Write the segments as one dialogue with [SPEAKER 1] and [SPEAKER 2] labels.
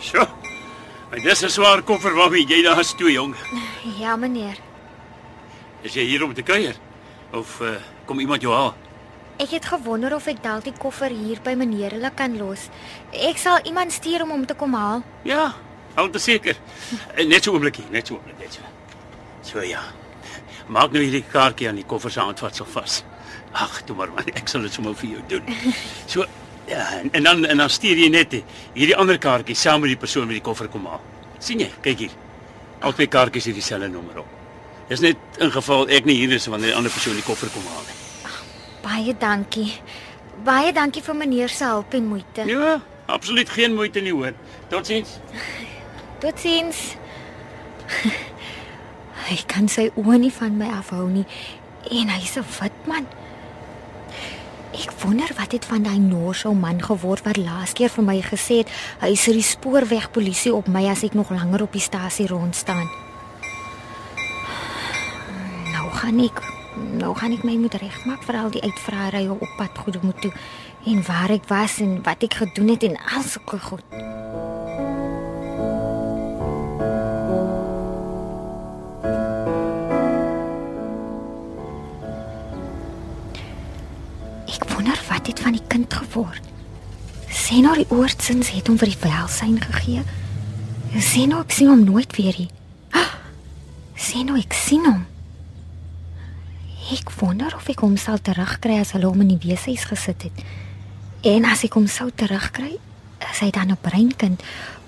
[SPEAKER 1] Sjoe. Maar dis 'n swaar koffer waarmee jy daar stoei, jong.
[SPEAKER 2] Ja, meneer.
[SPEAKER 1] Is jy hier om te kuier? Of uh, kom iemand jou haal?
[SPEAKER 2] Ek het gewonder of ek dalk die koffer hier by meneer hulle kan los. Ek sal iemand stuur om hom te kom haal.
[SPEAKER 1] Ja, al te seker. Eh, Net so 'n oombliekie, net so 'n oomblik, net so. So ja. Maak nou hierdie kaartjie aan die koffer se handvatsel vas. Ag, toe maar man, ek sal dit sommer vir jou doen. So en, en dan en dan stuur jy net die- hierdie ander kaartjie saam met die persoon met die koffer kom haal. sien jy? Kyk hier. Al twee kaartjies het dieselfde nommer op. Dis net in geval ek nie hier is wanneer die ander persoon die koffer kom haal nie.
[SPEAKER 2] Baie dankie. Baie dankie vir meneer se hulp en moeite.
[SPEAKER 1] Ja, absoluut geen moeite nie hoor. Totsiens.
[SPEAKER 2] Totsiens. Hy kan sy oë nie van my afhou nie en hy's 'n wit man. Ek wonder wat het van daai Noorse man geword wat laas keer vir my gesê het hy is die spoorwegpolisie op my as ek nog langer op die stasie rond staan. Nou gaan ek nou gaan ek my moet regmaak vir al die uitvraairye op pad goede moet toe en waar ek was en wat ek gedoen het en al sulke goed. Geword. Sê nou die oortsins het hom vir die welsyn gegee. Sê nou ek sien hom nooit weer nie. Sê nou ek sien hom. Ek wonder of ek hom sal terugkry as hulle hom in die weeshuis gesit het. En as ek hom sou terugkry, is hy dan 'n breinkind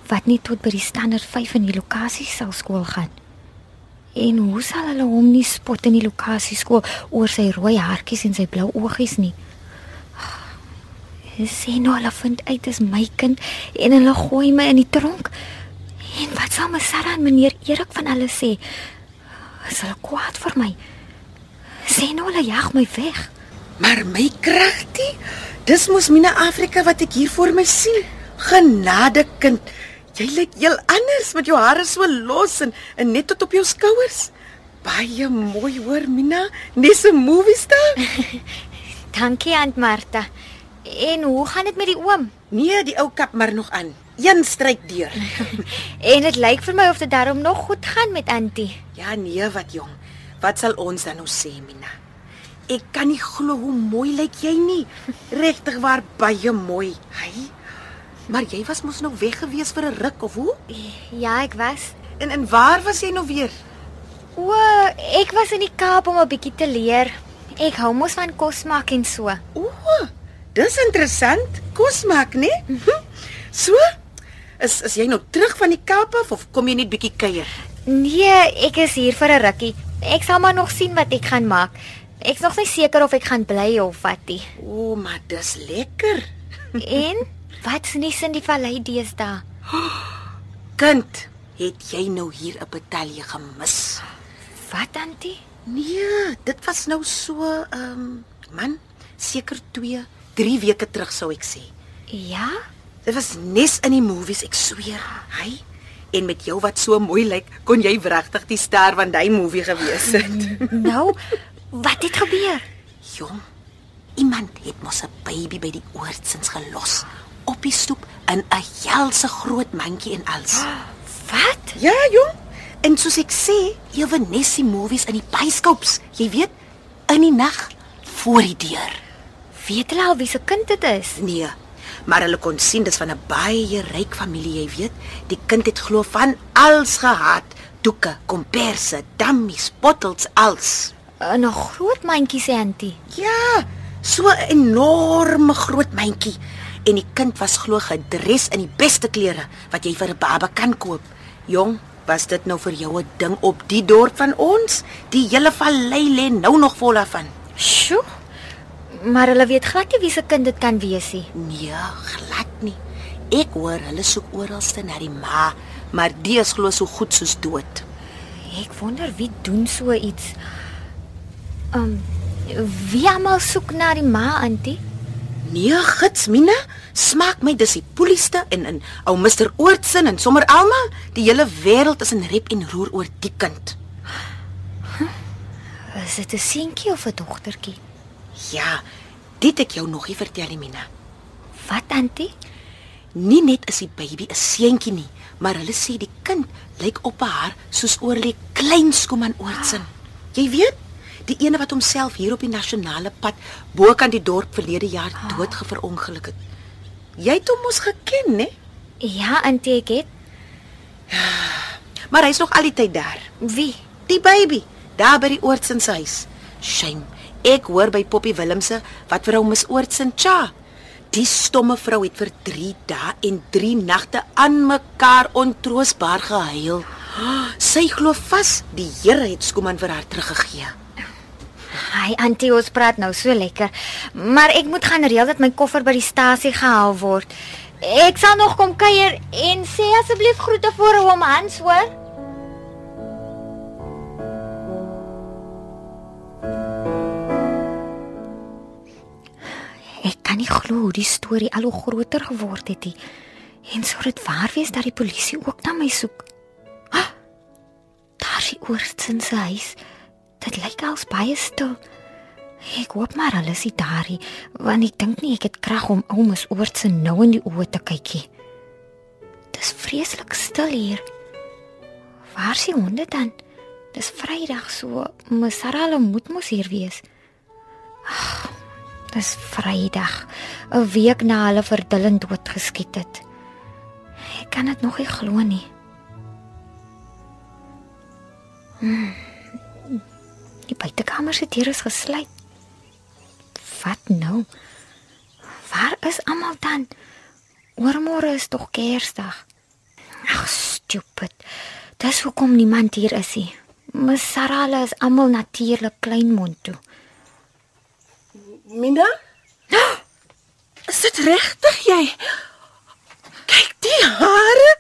[SPEAKER 2] wat nie tot by die standaard 5 in die lokasie sal skool gaan. En hoe sal hulle hom nie spot in die lokasie skool oor sy rooi haartjies en sy blou oogies nie? Sê nou hulle vind uit dis my kind en hulle gooi my in die tronk. En wat sal my Sarah en meneer Erik van hulle sê? Is hulle kwaad vir my? Sê nou hulle jag my weg.
[SPEAKER 3] Maar my kragtie, dis mos Mina Afrika wat ek hier voor my sien. Genade kind. Jy lyk heel anders met jou hare so los en, en net tot op jou skouers. Baie mooi hoor Mina, nes 'n movie ster.
[SPEAKER 2] Dankie Aunt Martha. En hoe gaan dit met die oom?
[SPEAKER 3] Nee, die ou kap maar nog aan. Een stryk deur.
[SPEAKER 2] En dit lyk vir my of dit daarom nog goed gaan met Antie.
[SPEAKER 3] Ja nee, wat jong. Wat sal ons dan nou sê, Mina? Ek kan nie glo hoe mooi lyk jy nie. Regtig waar baie mooi. Hy. Maar jy was mos nou weg gewees vir 'n ruk of hoe?
[SPEAKER 2] Ja, ek was.
[SPEAKER 3] En en waar was jy nou weer?
[SPEAKER 2] O, ek was in die Kaap om 'n bietjie te leer. Ek hou mos van kos maak en so.
[SPEAKER 3] O, dis interessant. Kos maak, né? So? Is is jy nou terug van die Kaap af of kom jy net bietjie kuier?
[SPEAKER 2] Nee, ek is hier vir 'n rukkie. Ek sal maar nog sien wat ek gaan maak. Ek's nog nie seker of ek gaan bly of wat nie.
[SPEAKER 3] O, maar dis lekker.
[SPEAKER 2] En wat's nie in die vallei deesdae?
[SPEAKER 3] Kind, het jy nou hier 'n betalje gemis?
[SPEAKER 2] Wat Antie?
[SPEAKER 3] Nee, dit was nou so ehm um, man, seker 2, 3 weke terug sou ek sê.
[SPEAKER 2] Ja?
[SPEAKER 3] Dit was nes in die movies, ek sweer. Hy en met jou wat so mooi lyk, kon jy wregtig die ster van daai movie gewees het.
[SPEAKER 2] Nou, wat het gebeur?
[SPEAKER 3] Jong, iemand het mos 'n baby by die oortsins gelos op die stoep in 'n helse groot mandjie en als.
[SPEAKER 2] Wat?
[SPEAKER 3] Ja, jong. En soos ek sê, ewe Nessie movies in die byscopes, jy weet, in die nag voor die deur.
[SPEAKER 2] Weet hulle al wie se kind dit is?
[SPEAKER 3] Nee, maar hulle kon sien dis van 'n baie ryk familie, jy weet. Die kind het glo van als gehad, doeke, komperse, dummies, bottels, als.
[SPEAKER 2] 'n Groot mandjie sê Antie.
[SPEAKER 3] Ja, so 'n enorme groot mandjie en die kind was glo gedres in die beste klere wat jy vir 'n baba kan koop. Jong, was dit nou vir jou 'n ding op die dorp van ons? Die hele vallei lê nou nog vol daarvan.
[SPEAKER 2] Sjoe. Maar hulle weet glad nie wie se kind dit kan wees nie.
[SPEAKER 3] Nee, glad nie. Ek hoor hulle soek oralste na die ma, maar die is glo so goed soos dood.
[SPEAKER 2] Ek wonder wie doen so iets. Um wie almal soek na die ma Antie?
[SPEAKER 3] Nee, gits Mina, smaak my dis die polisie en en ou Mr Oortsin en sommer almal, die hele wêreld is in rep en roer oor die kind.
[SPEAKER 2] Is dit 'n seentjie of 'n dogtertjie?
[SPEAKER 3] Ja, dit ek jou nog nie vertel nie, Mina.
[SPEAKER 2] Wat Antie?
[SPEAKER 3] Nie net is die baby 'n seentjie nie, maar hulle sê die kind lyk op haar soos oorlê klein Skuman Oortsen. Jy weet, die ene wat homself hier op die nasionale pad bokant die dorp verlede jaar dood geverongeluk het. Jy het hom mos geken, né?
[SPEAKER 2] Ja, auntie, ek het.
[SPEAKER 3] Maar hy's nog al die tyd daar.
[SPEAKER 2] Wie?
[SPEAKER 3] Die baby, daar by die Oortsen se huis. Shame. Ek hoor by Poppy Willemse wat vir hom Miss Oortsen cha. Die stomme vrou het vir 3 dae en 3 nagte aan mekaar ontroosbaar gehuil. Sy glo vas die Here het Skuman vir haar teruggegee.
[SPEAKER 2] Hy auntie, ons praat nou so lekker. Maar ek moet gaan reël dat my koffer by die stasie gehaal word. Ek sal nog kom kuier en sê asseblief groete vir hom Hans, hoor? Nie glo hoe die storie al hoe groter geword het nie. En sou dit waar wees dat die polisie ook na my soek? Ah, daar is die oortsin se huis. Dit lyk als baie stil. Ek hoop maar hulle is daar nie, want ek dink nie ek het krag om oumas oortsin nou in die oë te kykie. Dis vreeslik stil hier. Waar is die honde dan? Dis Vrydag so, Masarala moet mos hier wees. Ag, dis Vrydag, 'n week na hulle vir Dylan doodgeskiet het. Ek kan dit nog nie glo nie. Hmm. Die buitekamer se deur is gesluit. Wat nou? Waar is almal dan? Oormôre is tog Kersdag. Ag, stupid. Dis hoekom niemand hier is nie. Ms Sarala is almal natuurlik kleinmond toe.
[SPEAKER 4] Mina? Is dit regtig jy? Kyk die hare.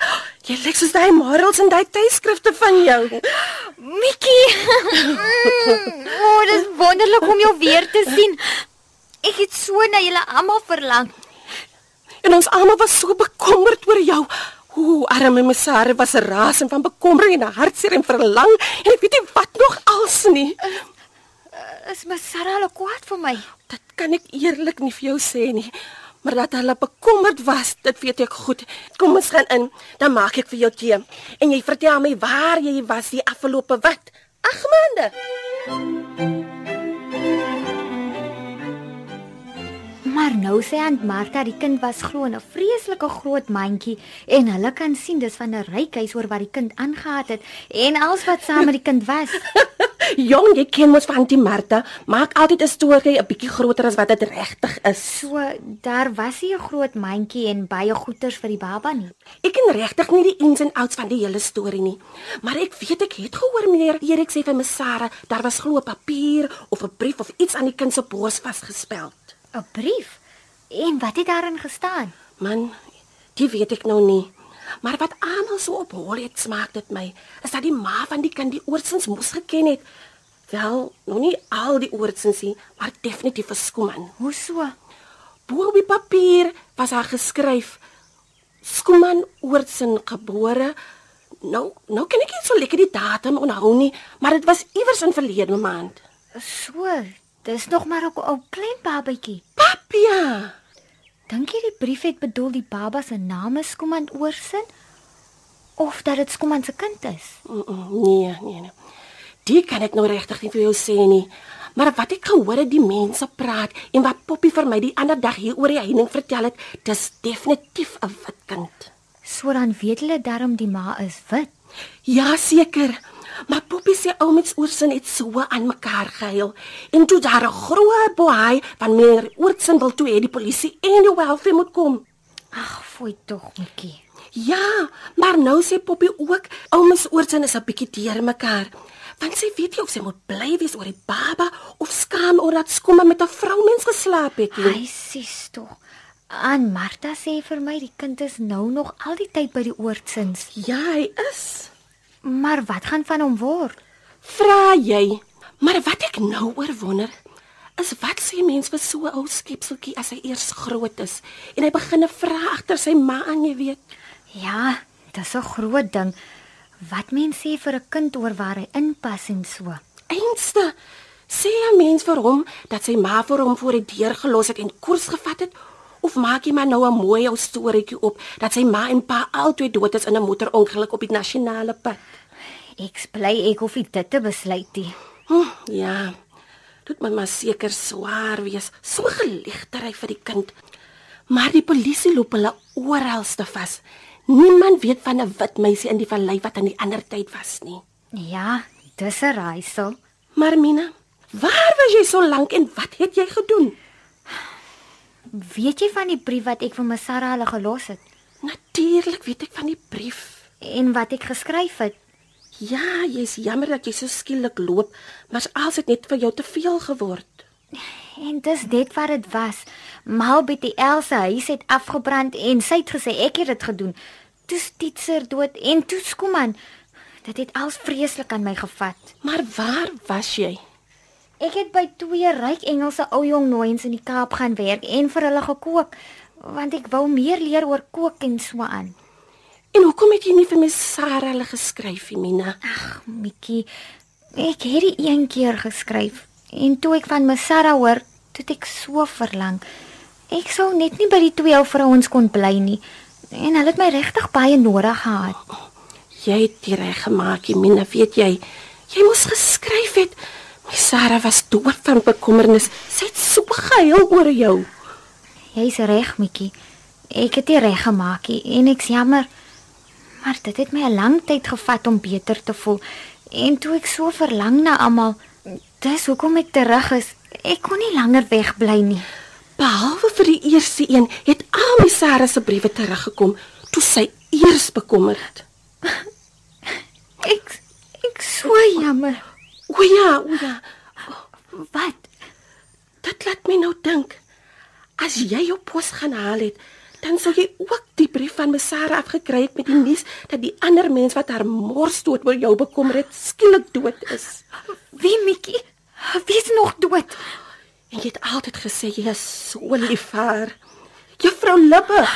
[SPEAKER 4] Jy lyk soos daai morels in daai tyskrifte van jou.
[SPEAKER 2] Mikkie. Mm, o, oh, dis wonderlik om jou weer te sien. Ek het so na julle almal verlang.
[SPEAKER 4] En ons almal was so bekommerd oor jou. Ooh, arme Messare was 'n raas en van bekommering en hartseer en verlang en ek weet nie wat nog als nie.
[SPEAKER 2] Is Ms Sarala kwaad vir my?
[SPEAKER 4] Dit kan ek eerlik nie vir jou sê nie. Maar dat hulle bekommerd was, dit weet ek goed. Kom ons gaan in, dan maak ek vir jou tee. En jy vertel my waar jy was die afgelope wat? 8 maande.
[SPEAKER 2] Maar nou sê Aunt Martha die kind was glo in 'n vreeslike groot mandjie en hulle kan sien dis van 'n ryk huis oor wat die kind aangegaan het en alles wat saam met die kind was.
[SPEAKER 4] Jong, jy ken mos van die Martha, maak altyd 'n storie 'n bietjie groter as wat dit regtig is.
[SPEAKER 2] So daar was nie 'n groot mandjie en baie goeders vir die baba nie.
[SPEAKER 4] Ek ken regtig nie die ins en outs van die hele storie nie, maar ek weet ek het gehoor meneer Erik sê vir Miss Sarah, daar was glo 'n papier of 'n brief of iets aan die kind se bors vasgespeld.
[SPEAKER 2] 'n Brief. En wat het daarin gestaan?
[SPEAKER 4] Man, dit weet ek nou nie. Maar wat almal so op hol het smaak dit my, is dat die ma van die kind die oorsins moes geken het. Wel, nog nie al die oorsins nie, maar definitief verskuman.
[SPEAKER 2] Hoe so?
[SPEAKER 4] Bo op die papier was daar geskryf: Skuman Oortsin gebore. Nou, nou kan ek nie so lekker die datum onthou nie, maar dit was iewers in verlede maand.
[SPEAKER 2] So, dis nog maar 'n ou klein babatjie.
[SPEAKER 4] Papia.
[SPEAKER 2] Dink jy die brief het bedoel die baba se naam is Skuman Oorsin of dat dit Skuman se kind is?
[SPEAKER 4] Mm, mm, Nee, nee, nee. Die kan ek nou regtig nie vir jou sê nie. Maar wat ek gehoor het die mense praat en wat Poppy vir my die ander dag hier oor die heining vertel het, dis definitief 'n wit kind.
[SPEAKER 2] So dan weet hulle darm die ma is wit.
[SPEAKER 4] Ja, seker. Maar Poppy sê ou met oorsin het so aan mekaar gehuil. En toe daar 'n groot boei van meer oorsin wil toe hê die polisie en die welfare moet kom.
[SPEAKER 2] Ag, fooi tog, Mikkie.
[SPEAKER 4] Ja, maar nou sê Poppy ook ou mens oorsin is 'n bietjie teer mekaar. Want sy weet nie of sy moet bly wees oor die baba of skaam oor dat skomme met 'n vroumens geslaap het nie.
[SPEAKER 2] Hy sies tog. Aan Martha sê vir my die kind is nou nog al die tyd by die oortsins.
[SPEAKER 4] Ja, hy is.
[SPEAKER 2] Maar wat gaan van hom word?
[SPEAKER 4] Vra jy. Maar wat ek nou oor wonder, is wat sê mens vir so 'n ou skepseltjie as hy eers groot is en hy begin 'n vra agter sy ma aan, jy weet.
[SPEAKER 2] Ja, dis 'n groot ding. Wat mens sê vir 'n kind oor waar hy inpas en so.
[SPEAKER 4] Einste sê 'n mens vir hom dat sy ma vir hom voor die deur gelos het en koers gevat het Of maak jy maar nou 'n mooi ou storieetjie op dat sy ma en pa albei dood is in 'n motorongeluk op die nasionale pad?
[SPEAKER 2] Ek bly ek hoef dit te besluit nie.
[SPEAKER 4] Hm, ja. Dit moet maar seker swaar wees. So geligtery vir die kind. Maar die polisie loop hulle oralste vas. Niemand weet van 'n wit meisie in die vallei wat aan die ander tyd was nie.
[SPEAKER 2] Ja, dis 'n raaisel.
[SPEAKER 4] Maar Mina, waar was jy so lank en wat het jy gedoen?
[SPEAKER 2] Weet jy van die brief wat ek vir my Sarah hulle gelos het
[SPEAKER 4] Natuurlik weet ek van die brief.
[SPEAKER 2] en wat ek geskryf het?
[SPEAKER 4] Ja, jy's jammer dat jy so skielik loop, maar als dit net vir jou te veel geword.
[SPEAKER 2] En dis net wat dit was. Mal by die Elsa huis het afgebrand en sy het gesê ek het dit gedoen. Toe Stitzer dood en toe Skuman. Dit het als vreeslik aan my gevat.
[SPEAKER 4] Maar waar was jy?
[SPEAKER 2] Ek het by twee ryk Engelse ou jong nooiens in die Kaap gaan werk en vir hulle gekook want ek wou meer leer oor kook en so aan.
[SPEAKER 4] En hoekom het jy nie vir my Sarah hulle geskryf, nie, Mina?
[SPEAKER 2] Ag, Mikkie, ek het dit een keer geskryf en toe ek van my Sarah hoor, toe ek so verlang. Ek sou net nie by die twee ou vrouens kon bly nie en hulle het my regtig baie nodig gehad.
[SPEAKER 4] Jy het dit reg gemaak, Mina, weet jy? Jy moes geskryf het. My Sarah was dood van bekommernis. Sy het so gehuil oor jou.
[SPEAKER 2] Jy's reg, Mikkie. Ek het dit reg gemaak en ek's jammer. Maar dit het my 'n lang tyd gevat om beter te voel en toe ek so verlang na almal, dis hoekom ek terug is. Ek kon nie langer wegbly nie.
[SPEAKER 4] Behalwe vir die eerste een, het al my Sarah se briewe teruggekom toe sy eers bekommerd.
[SPEAKER 2] Ek ek so jammer.
[SPEAKER 4] O ja, o ja.
[SPEAKER 2] Wat?
[SPEAKER 4] Dit laat my nou dink. As jy jou pos gaan haal het, dan sou jy ook die brief van my Sarah afgekry het met die nuus dat die ander mens wat haar mors dood oor jou bekommer het, skielik dood is.
[SPEAKER 2] Wie Mikkie? Wie is nog dood?
[SPEAKER 4] En jy het altyd gesê jy is so lief vir haar. Juffrou Libbe.